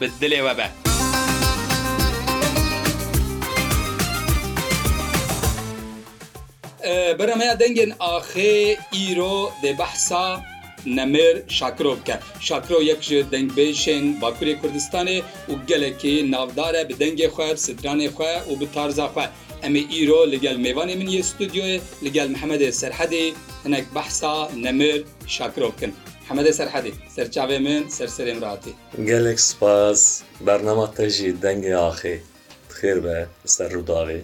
bi dilê we be. Berra me ya Dengên Axê îro dê behsa Nemir Şakiro bike. Şakiro yek ji dengbêjên Bakurê Kurdistanê û gelekî navdar e bi dengê xwe, bi stranê xwe û bi tarza xwe. Em ê îro li gel mêvanê min yê stûdyoyê li gel Mihemedê Serhedî hinek behsa Nemir Şakiro bikin. Mihemedê Serhedî, serçavê min ser serê min re hatî. Gelek spas bernama te jî dengê axê xêr be li ser Rûdawê.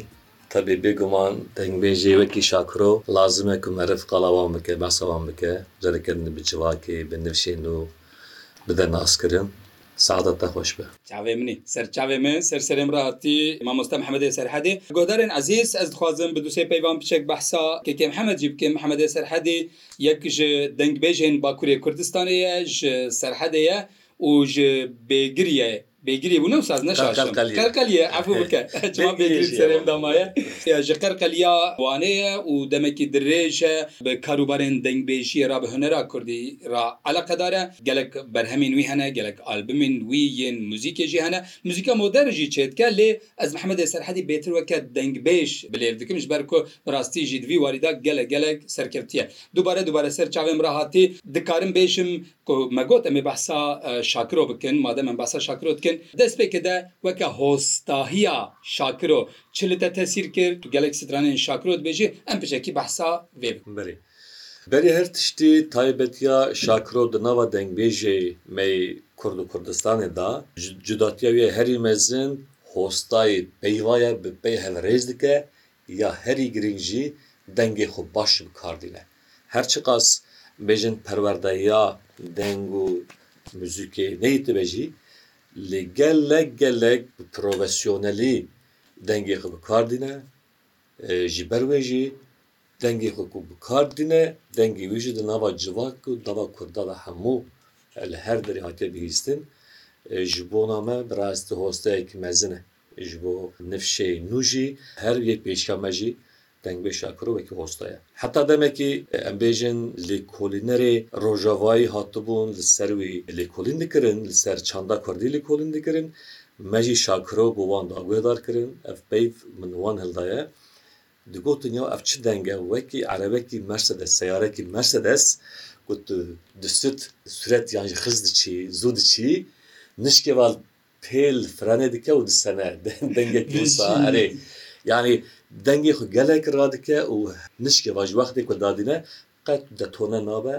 Tevî bêguman dengbêjê wekî Şakiro lazim e ku meriv qala wan bike, behsa wan bike, carê kevne bi civakê, bi nivşên û bide naskirin. Saada te xweş be. Çavê min î ser çavê min, ser serê min re hatî Mamoste Mihemedê Serhedê. Guhdarên ezîz, ez dixwazim bi du sê peyvan piçek behsa KK Mihemed jî bikim. Mihemedê Serhedî Yek ji dengbêjên Bakurê Kurdistanê ye, ji Serhedê ye û ji Bêgiriyê ye. Bêgiriyê bû newsaz ne şaşim. Qerqeliyê, efû bike. Çima Bêgirî li serê min de maye. Ji Qerqeliya Wanê ye û demekî dirêj e bi karûbarên dengbêjiyê re, bi hunera Kurdî re eleqedar e. Gelek berhemên wî hene, gelek albimên wî yên muzîkê jî hene. Muzîka modern jî çêdike lê Ez Mehemedê Serhedî bêtir weke dengbêj bi lêv dikim ji ber ku bi rastî jî di vî warî de gelek gelek serkevtiye dubare dubare ser çavên min re hatî. Dikarim bêjim ku me got em ê behsa Şakiro bikin, madem em behsa Şakiro dikin, destpêkê de weke hostahiya Şakiro çi li te tesîr kir, tu gelek stranên Şakiro dibêjî, em piçekî behsa vê bikin. Belê. Berê her tiştî taybetiya Şakiro di nava dengbêjê me yê Kurd û Kurdistanê de cudatiya wî ya herî mezin hostayê peyva ye bi pey hev rêz dike ya herî girîng jî dengê xwe baş ji bikar dîne. Her çiqas bêjin perwerdeya deng û muzîkê neyîtibe jî lê gelek gelek bi profesyonelî dengê xwe bikar dîne ji ber wê jî Dengê xwe ku bi kar dîne, dengê wî jî di nava civak û di nava Kurdan de hemû li her derê hatiye bihîstin. Ji bona me bi rastî hosteyekî mezin e. Ji bo nifşeyê nû jî her yek pêşiya me jî Deng bê Şakiro wekî hosta ye. Heta demekî em bêjin lêkolînerê rojavayî hatibûn li ser wî lêkolîn dikirin, li ser çanda Kurdî lêkolîn dikirin, me jî Şakiro bi wan da guhdarkirin. Ev peyv min wan hildaye. Digotin ya ev çi deng e, wekî erebekî Mercedes, seyarekî Mercedes ku tu disut, suret yan jî xist diçî, zû diçî, nişkeva li pêl frenê dike û disene. Dengekî wisa erê. Yanî dengê xwe gelek radike û nişkeva ji wextê ku dadîne Qet di tone nabe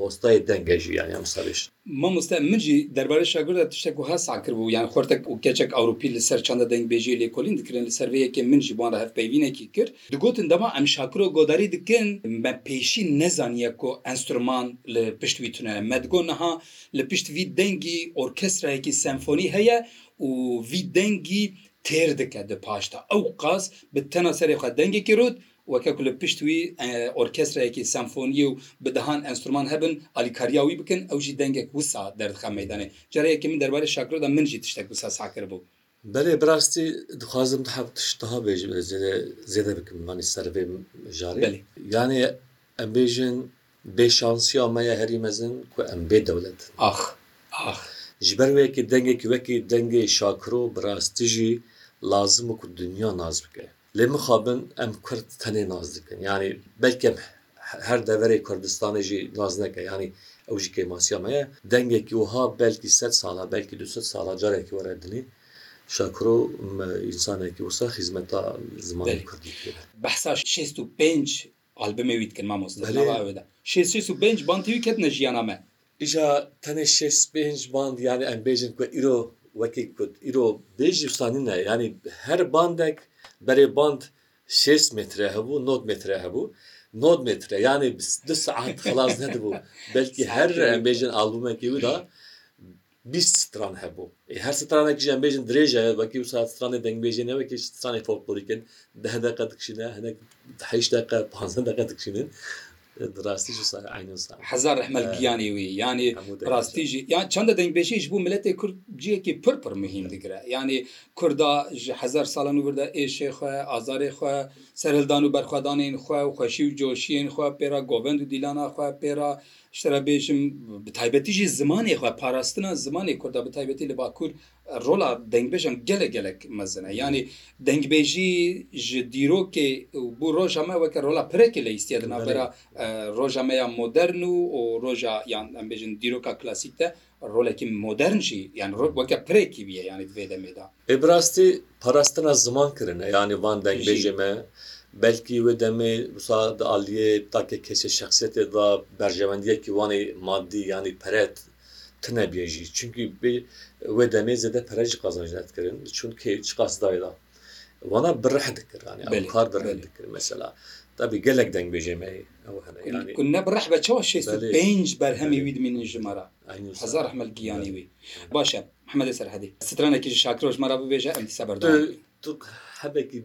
hostayê denge jî yanî em qisa bêjin. Mamoste min jî derbarê şagird de tiştek wiha sal kiribû yanî xortek û keçek ewropî li ser çanda dengbêjiyê lêkolîn dikirin li ser vê yekê min jî bi wan re hevpeyvînekî kir. Digotin dema em şakiro godarî dikin me pêşî nezaniye ku enstrûman li pişt wî tune. Me digot niha li pişt vî dengî orkestrayekî senfonî heye û vî dengî têr dike di paşda. Ewqas bi tena serê xwe dengekî rût Weke ku li pişt wî orkestrayekî senfoniyê û bi dehan enstrûman hebin, alîkariya wî bikin, ew jî dengek wisa derdixe meydanê. Cara yekê min derbarê Şakiro de min jî tiştek wisa sah kiribû. Belê, bi rastî dixwazim di hev tişt de bêjim ez zêde zêde bikim yanî ser vê mijarê. Belê. Yanî em bêjin bê şansiya me ye herî mezin ku em bê dewlet in. Ax! Ax! Ji ber wê yekê dengekî wekî dengê Şakiro bi rastî jî lazim bû ku dinya nas bike. Lê mixabin em kurd tenê nas dikin. Yanî belkî em her deverê Kurdistanê jî nas neke. Yanî ew jî kêmasiya me ye. Dengekî wiha belkî sed sal a, belkî du sed sal a carekî were dinê. Şakiro însanekî wisa xîzmeta zimanê kurdî dike. Behsa şêst û pênc Albumê wî dikin mamoste. Belê. Nava ew ê de. Şêst şêst û pênc band têwî ketine jiyana me. Îja tenê şêst pênc band yanî em bêjin ku îro wekî ku îro bêjî wisa nîne. Yanî her bandek berê band şêst metre hebû, nod metre hebû. Nod metre yanî du saet xilas nedibû. Belkî her em bêjin albumekî wî de Bîst stran hebû. Ê her stranekî jî em bêjin dirêj e, wekî wisa stranê dengbêjê ne wekî stranê folklorîk in, deh deqe dikişîne, hinek heşt deqe, panzdeh deqe dikişînin. Di rastî jî wisa eyn wisa. Hezar rehmet giyanê wî. Yanî bi rastî jî yan çanda dengbêjî ji bo miletê kurd cihekî pir pir muhîm digire. Yanî kurda ji hezar salan û vir de êşê xwe, azarê xwe, serhildan û berxwedanên xwe û xweşî û coşiyên xwe pê re govend û dîlana xwe pê re Ji te re bêjim bi taybetî jî zimanê xwe, parastina zimanê kurd a bi taybetî li bakur rola dengbêjan gelek gelek mezin e. Yanî dengbêjî ji dîrokê û bû roja me weke rola pirekê leyîstiye di navbera roja me ya modern û roja yan em bêjin dîroka klasîk de rolekî modern jî yan weke pirekî bûye yanî di vê demê de. Ê bi rastî parastina ziman kirine yanî van dengbêjê me belkî wê demê wisa di aliyê takê kesê şexsiyetê de berjewendiyekî wanê madî yanî pere tune bûye jî çimkî wê demê zêde pere jî qazanc nedikirin diçûn kê çiqas dayê de wana bi rih dikir yanî ew kar bi rih dikir mesela tabî gelek dengbêjê me yê. Ku ne bi rehbe çawa şêst û pênc berhemê wî dimînin ji me re. Hezar rehmet giyanê wî. Baş e Mihemedê Serhedî. Stranekî ji Şakiro ji me re bibêje em dîsa berdewam bikin. Tu hebekî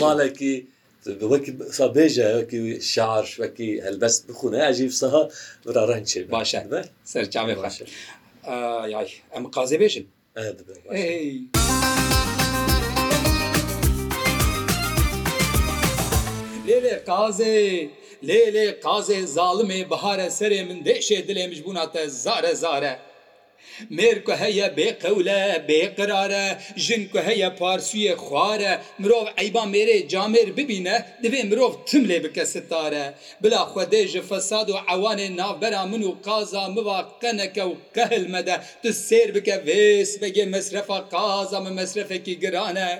malekî wekî wisa bêje wekî şiar wekî helbest bixwîne ez jî wisa min re reng çêbe. Baş e. Ser çavê xwe. Yay. Em qazê bêjin. Lêlê qazê, lêlê qazê zalimê bihare serê min deşê dilê min ji bûna te zare zar e. Mêr ku heye bêqewl e, bêqirar e, jin ku heye parsûyê xwar e, mirov eyba mêrê camêr bibîne divê mirov tim lê bike sitar e. Bila Xwedê ji fesad û ewanê navbera min û qaza min ve qeneke û qehil mede Tu sêr bike vê sibegê mesrefa qaza min mesrefekî giran e.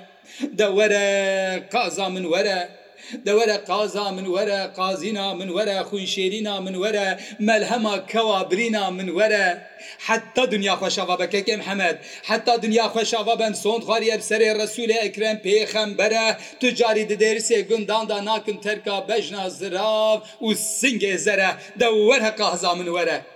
De were qaza min were. De were qaza min were, qazîna min were, xwînşêrîna min were, melhema kewa birîna min were. Heta dinya xwe şava be kekê Mihemed, heta dinya xwe şava ben sond xwariye bi serê Resûlê Ekrem pêxembere. Tu carî di dêrisê gundan de nakin terka bejna zirav û singê zere. De were qaza min were.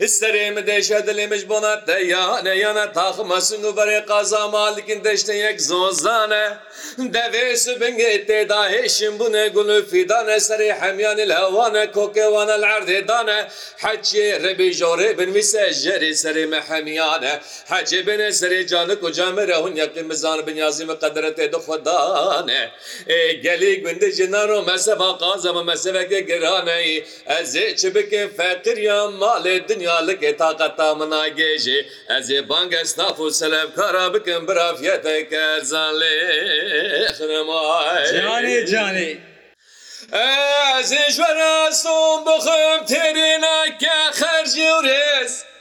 Serê min deşe dilê min ji bona te yane yane taxi mesin û verê qeza malikin deştên yek zozan e devê sibingê tê da hêşin bûne gul û fîdan e serê hemyanê li hewan e kokê wan e li erdê dan e heçiyê rebî ji orê binivîse jêrê serê min hemyan e heçê bêne serê canik û camê re hûn yeqîn bizan bin yazî min qedere tê di xwe dane ê gelî gundê ji nano meseba qaza min mesebeke giran e Ez ê çi bikim feqîr ya malê dinya like taqeta min nagêjê ez ê bang esnaf û selevkara bikim bi rafiyeteke erzan lê xinem ay. Canê canê. Ez ê ji we re ston bixwim têrê nake xercî û rêz.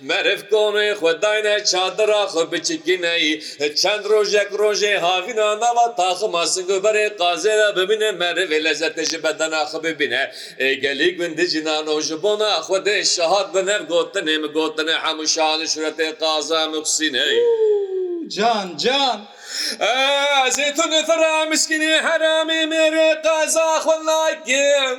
Meriv konê xwe dayne çadira xwe biçikîney. Çend rojek rojê havîna nava taxima Singoberê Qazê de bimîne merivê lezetê ji bedena xwe bibîne. Ê gelî gundî cinan û ji bona Xwedê şehat bi nev gotinê min gotine hemû şanî şûretê Qaza Muhsîney. Can can. Ez ê tu nifira miskînê heramî mêrê Qaza xwe nakim.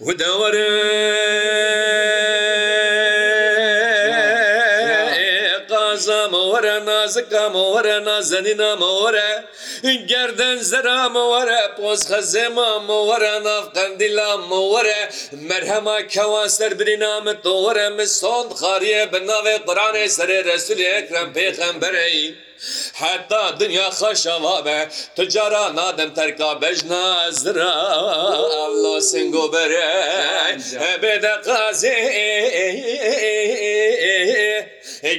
Huda were qaza me were nazika me were nazenîna me were gerden zera me were pozxezêma me were nav qendîla me were merhema kewa ser birîna min to were min sond xariyê bi navê Quranê serê Resûlê Ekrem pêxemberê Heta dinya xweşa vabe. Tu cara nadin terka bejna zira Ewla singo bere bêde qazê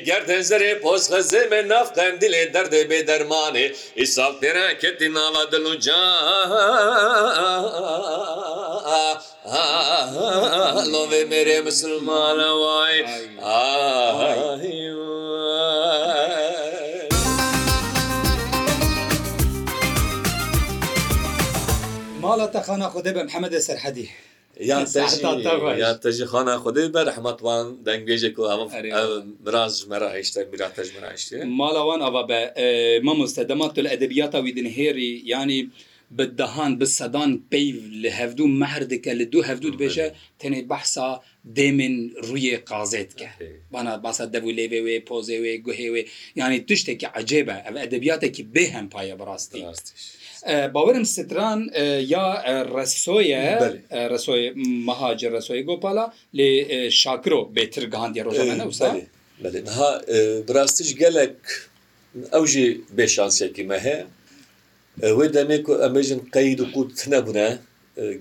Gerdin zirê poz xizimê nav qendîlê Derdê bê dermanê îsal têre ketî nava dil û can Helo vê mêrê misilmane way Mala te xana xwedê be Mihemedê Serhedî. Ya te jî ya te jî xana xwedê be rehmet wan dengbêjê ku ev ev miras ji me re hişte mîra te ji me re hiştiye. Mala wan ava be mamoste dema tu li edebiyata wî dinihêrî yanî Bi dehan, bi sedan peyv li hevdû mehr dike, li dû hevdû dibêje, tenê behsa demên rûyê qazê dike. Bana basa dev û lêvê wê, pozê wê, guhê wê. Yanî tiştekî ecêb e. Ev edebiyatekî bê hempa ye bi rastî. Bawer im stran ya Reso ye, Resoyê Meha ji Resoyê Gopal a, lê Şakiro bêtir gihandiye roja me ne wisa. Belê, belê. Niha bi rastî ji gelek, ew jî bêşansiyekî me heye. Wê demê ku em bêjin qeyd û qût tunebûne,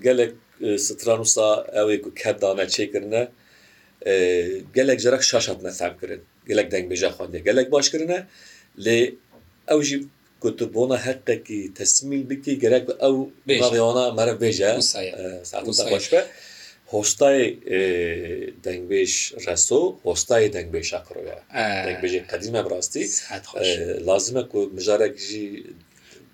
gelek stran wisa ew ê ku ket dane çêkirine, gelek jara şaş hatine fehmkirin, gelek dengbêje xwendiyê gelek baş kirine lê ew jî ku tu bi wana heqekî tesmîl bikî gerek ew navê wana meriv bêje. Wisa ye. Wisa ye. Hostayê dengbêj Reso hostayê dengbêj Şaqiro ye. Dengbêjê qedîm e bi rastî. Lazim e ku mijarek jî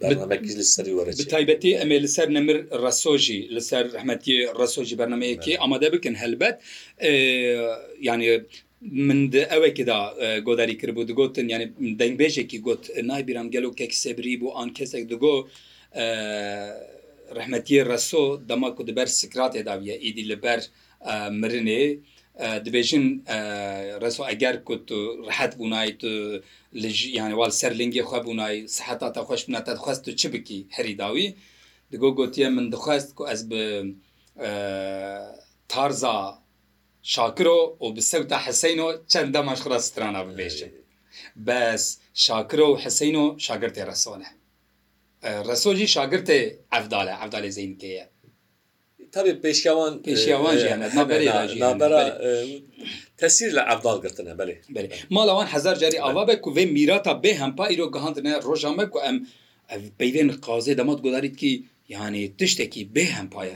bernameyek jî li serî were çêbike. Bi taybetî em ê li ser Nemir Reso jî, li ser rehmetî Reso jî bernameyekê amade bikin helbet. Yanî Min di ewekê de godarî kiribû, digotin yanî dengbêjekî got nayê bîran gelo kek sebrî bû an kesek digot rehmetiyê Reso dema ku di ber sikratê de bûye îdî li ber mirinê dibêjin Reso eger ku tu rehet bûnayî tu li yanî wa li ser lingê xwe bûnayî siheta te xweş bûna te dixwest tu çi bikî herî dawî digot gotiye min dixwest ku ez bi tarza Şakiro û bi sewta Hiseyno çend dema ji xwe re strana bibêjin. Bes Şakiro û Hiseyno şagirtê Reso ne. Reso jî şagirtê Evdal e, Evdalê Zeynikê ye. Tabî pêşkewan Pêşkewan jî hene, di navberê de jî hene. Navbera tesîr li Evdal girtine, belê. Belê. Mala wan hezar carî ava be ku vê mîrata bêhempa îro gihandine roja me ku em ev peyvên qazê dema tu gudarî dikî yanî tiştekî bêhempa ye.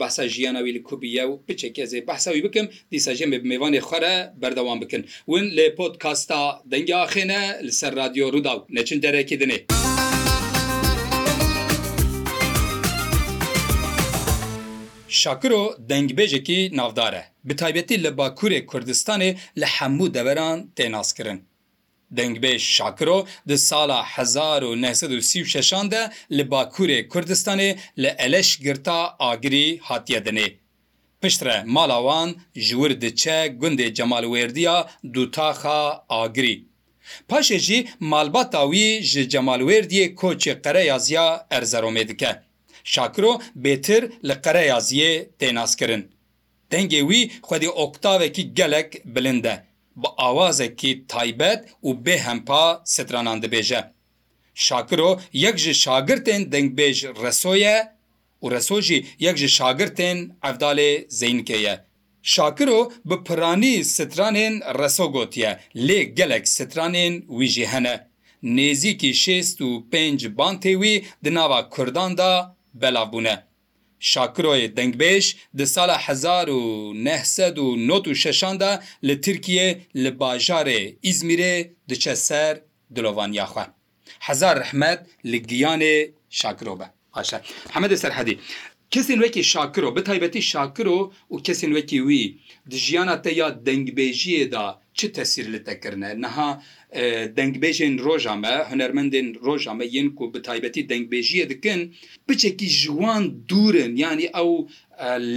Behsa jiyana wî li ku bûye û biçek ez ê behsa wî bikim, dîsa jî em ê bi mêvanê xwe re berdewam bikin. Win lê podcasta Dengê Axê ne li ser Radyo Rûdaw. Neçin derekê din ê. Şakiro dengbêjekî navdar e. Bi taybetî li Bakurê Kurdistanê li hemû deveran tê naskirin. Dengbêj Şakiro di sala hezar û neh sed û sî û şeş an de li Bakurê Kurdistanê li Eleş girta agirî hatiye dinê. Piştre mala wan ji wir diçe gundê Cemalwêrdiya Dûtaxa Agirî. Paşê jî malbata wî ji Cemalwêrdiyê koçê Qereyaziya Erzeromê dike. Şakiro bêtir li Qereyaziyê tê naskirin. Dengê wî xwedî oktavekî gelek bilind e, bi awazekî taybet û bê hempa stranan dibêje. Şakiro yek ji şagirtên dengbêj Reso ye û Reso jî yek ji şagirtên Evdalê Zeynikê ye. Şakiro bi piranî stranên Reso gotiye, lê gelek stranên wî jî hene. Nêzîkî şêst û pênc bantê wî di nava Kurdan de belav bûne. Şakiroyê dengbêj di sala hezar û neh sed û nod û şeşan de li Tirkiyê li bajarê Îzmîrê diçe ser dilovaniya xwe. Hezar rehmet li giyanê Şakiro be. Baş e. Mihemedê Serhedî, Kesên wekî Şakiro, bi taybetî Şakiro û kesên wekî wî di jiyana te ya dengbêjiyê de Çi tesîr li te kirine? Niha dengbêjên roja me, hunermendên roja me yên ku bi taybetî dengbêjiyê dikin, piçekî ji wan dûr in. Yanî ew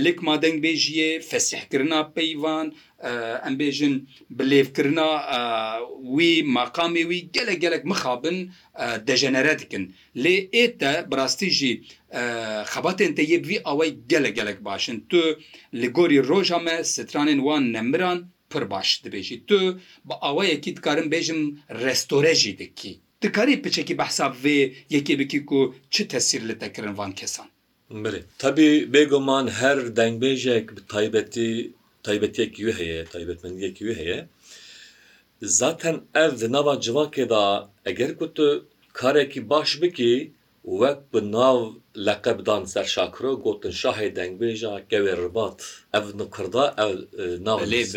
likma dengbêjiyê, fesîhkirina peyvan, em bêjin bilêvkirina wî, maqamê wî gelek gelek mixabin dejenere dikin. Lê ê te bi rastî jî xebatên te yê bi vî awayî gelek gelek baş in. Tu li gorî roja me stranên wan nemiran Pir baş dibêjî tu. Bi awayekî dikarim bêjim restore jî dikî. Dikarî piçekî behsa vê yekê bikî ku çi tesîr li te kirin van kesan? Mirê, Tebî bêguman her dengbêjek bi taybetî taybetiyekî wê heye, taybetmendiyekî wê heye. Zaten ev di nava civakê de eger ku tu karekî baş bikî û wek bi nav leqeb dan ser Şakiro, gotin şahê dengbêja kewê Ribat. Ev ni kurda ew nav nivîs.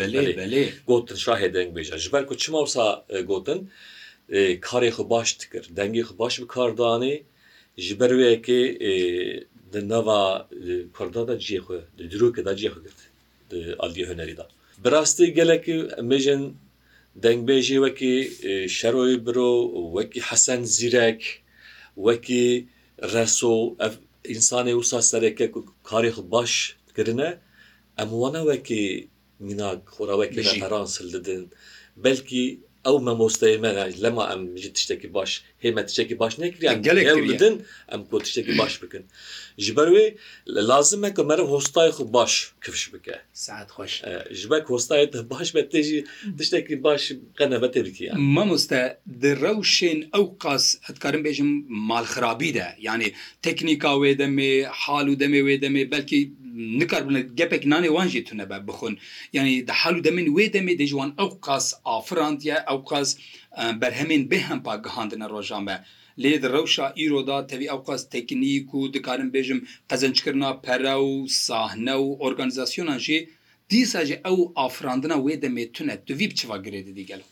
Gotin şahê dengbêja. Ji ber ku çima wisa gotin, karê xwe baş dikir, dengê xwe baş bi kar dianê, ji ber wê yekê di nava kurda de cihê xwe, di dîrokê de cihê xwe girt. di aliyê hunerî de. Bi rastî gelek mêjên dengbêjî wekî Şeroyê Biro, wekî Hesen Zîrek, wekî Reso ev însanê wisa sereke ku karê xwe baş kirine em wana wekî mînak xwe ra wekî referans hildidin belkî ew memosteyê me ne lema em ji tiştekî baş Hê me tiştekî baş nekiriye em hewli din em ku tiştekî baş bikin. Ji ber wê lazim e ku meriv hostayê xwe baş kifş bike. Saet xweş. Ji ber ku hostayê te baş be tê jî tiştekî baş qe nebe tê dikî ya. Mamoste di rewşên ewqas ez dikarim bêjim malxirabî de yanî teknîka wê demê, hal û demê wê demê belkî nikaribe gepek nanê wan jî tune be bixwin. Yanî di hal û demên wê demê dê ji wan ewqas afirandiye ewqas Berhemên bêhempa gihandine roja me. Lê di rewşa îro de tevî ewqas teknîk û dikarim bêjim qezencikirina pere û sahne û organîzasyonan jî dîsa jî ew afirandina wê demê tune. Tu vî bi çi va girê didî gelo?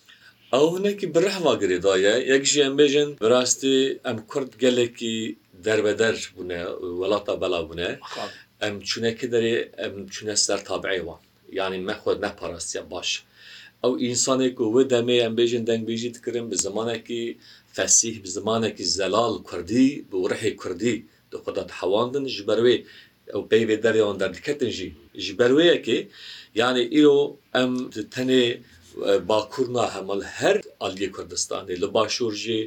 Ew hinekî bi rih va girê daye. Yek jî em bêjin bi rastî em kurd gelekî derbeder bûne, welata belav bûne. Em çûne ki derê em çûne ser tabieyê wan. Yanî me xwe neparastiye baş. Ew însanê ku wi demê em bêjin dengbêjî dikirin bi zimanekî fesîh, bi zimanekî zelal kurdî, bi wirehê kurdî di xwe de dihewandin, ji ber wê ew peyvê derê wan derdiketin jî. Ji ber wê yekê yanî îro em di tenê Bakur nahe ma li her aliyê Kurdistanê, li Başûr jî,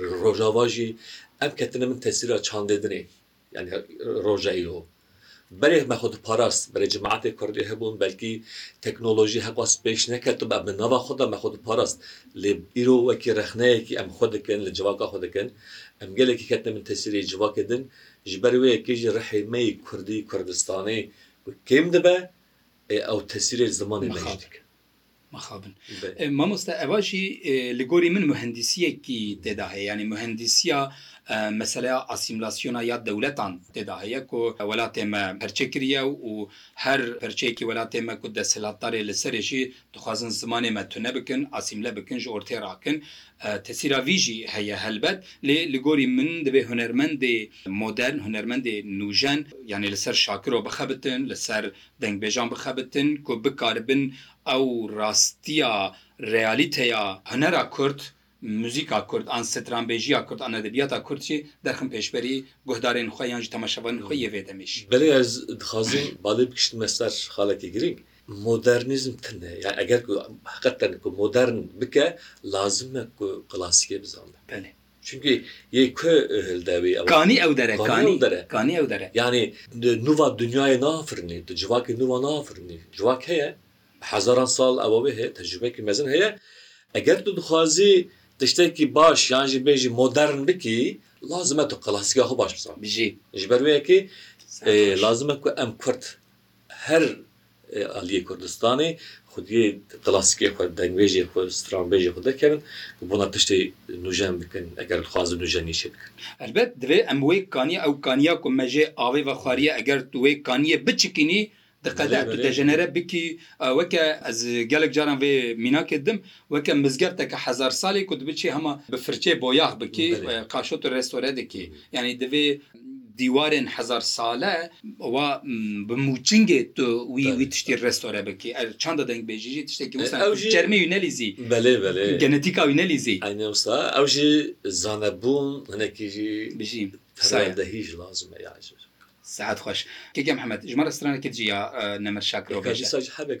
li Rojava jî em ketine bin tesîra çandê din ê. Yanî rojeyê yo. Belê me xwe diparast, belê cemaetê kurdî hebûn, belkî teknolojî hek was pêş neketibû, em di nava xwe de me xwe diparast. Lê îro wekî rexneyekî em xwe dikin, li civaka xwe dikin. Em gelekî ketine bin tesîrê civakê din. Ji ber wê yekê jî rihê me yê kurdî, kurdistanî ku kêm dibe, ew tesîrê zimanê me jî dike. Mixabin. E, mamosta eva jî e, li gorî min mühendîsiyekî têda heye yanî mühendîsiya e, meseleya asîmîlasyona ya dewletan têda heye ku welatê me perçe kiriye û her perçeyekî welatê me ku desthilatdarê li serê jî dixwazin zimanê me tune bikin, asîmîle bikin, ji ortê rakin. E, tesîra vî jî heye helbet lê li gorî min divê hunermendê modern, hunermendê nûjen yanî li ser Şakiro bixebitin, li ser Dengbêjan bixebitin ku bikaribin ew rastiya realîteya hunera kurd, muzîka kurd an stranbêjiya kurd an edebiyata kurd jî derxin pêşberî guhdarên xwe yan jî temaşevanên xwe yê vê demê jî. Belê ez dixwazim balê bikiştime ser xalekî girîng. Modernîzm tune ya eger ku heqet tene ku modern bike lazim e ku klasîkê bizane. Belê. Çimkî yê ku hilde wî. Kanî ew dere. Kanî ew dere. Kanî ew dere. Yanî di nûva dinyayê nafirinî, tu civakê nûva nafirinî. Civak heye, bi hezaran sal ewa wê heye, tecrûbeyekî mezin heye. Eger tu dixwazî tiştekî baş yan jî bê jî modern bikî, lazim e tu klasîka xwe baş bizanî. Bijî. Ji ber wê yekê lazim e ku em kurd Her aliyê Kurdistanê xwediyê klasikê xwe, dengvêjê xwe, stranbêjê xwe derkevin ku bona tiştê nûjen bikin eger dixwazin nûjen nîşê bikin. Helbet divê em wê kaniya ew kaniya ku me jê avê ve xwariye eger tu wê kaniyê biçikînî diqede tu dejenere bikî weke ez gelek caran vê mînakê didim weke mizgefteke hezar salî ku dibiçî hema bi firçê boyax bikî qaşo tu restore dikî yanî divê Dîwarên hezar sale wa bi mûçingê tu wî wî tiştî restore bikî. Ev çanda dengbêjî jî tiştekî wisa ye. Ew jî- Çermê wî nelîzî. Belê belê. Genetîka wî nelîzî. Eynî wisa ew jî zanebûn hinekî jî Bijî. perwerdehî jî lazim e ya ji. Sihet xweş. Keke Mihemed, ji me re stranekê dicî ya Nemir Şakiro Hêka bêje. dîsa jî hebek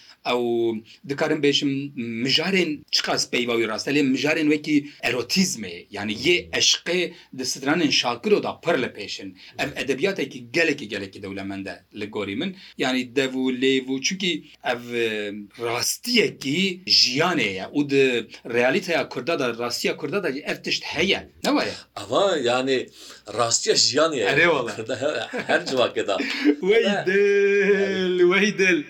Ew dikarim bêjim mijarên çiqas peyva wî rast e lê mijarên wekî erotîzmê yanî yê eşqê di stranên Şakiro de pir li pêş in. Ev edebiyatekî gelekî gelekî dewlemend e li gorî min. Yanî dev û lêv û çunkî ev rastiyekî jiyanê ye û di realîteya kurda de rastiya kurda de jî ev tişt heye ne wa ye? Ava yanî rastiya jiyanê ye kurda her civakê de. Wey dil wey dil.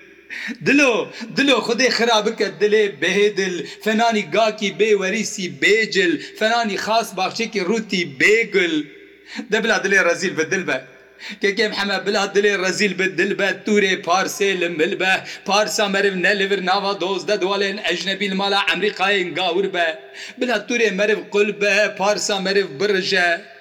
Dilo, dilo, Xwedê xira bike dilê bêdil, fenanî gakî bê werîsî bê cil, fenanî xas baxçekî rûtî bê gul. De bila dilê rezîl bi dil be. Kekê Mheme, bila dilê rezîl bi dil be, tûrê Parsê li mil be, Parsa meriv ne li vir nava dozde dualên ejnebî li mala Emrîkayê ngawir be. Bila tûrê meriv qul be, Parsa meriv birije.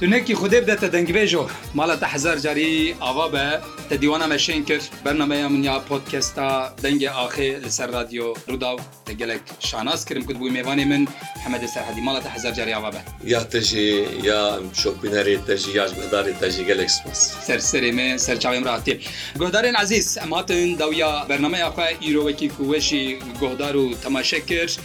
Tu nekî xwedê bide te dengvêj o. Mala te hezar carî ava be, te dîwana me şên kir. Bernameya min ya Podcasta Dengê Axê li ser Radyo Rûdaw te gelek şanas kirim ku tu bûyî mêvanê min. Hemedê Serhedî, mala te hezar carî ava be. Ya te jî, ya şopînerê te jî, ya ji guhdarê te jî gelek spas. Ser serê me, ser çavên min re hatî. Guhdarên ezîz, em hatin dawiya bernameya xwe. Îro wekî ku weş î guhdar û temaşe kir.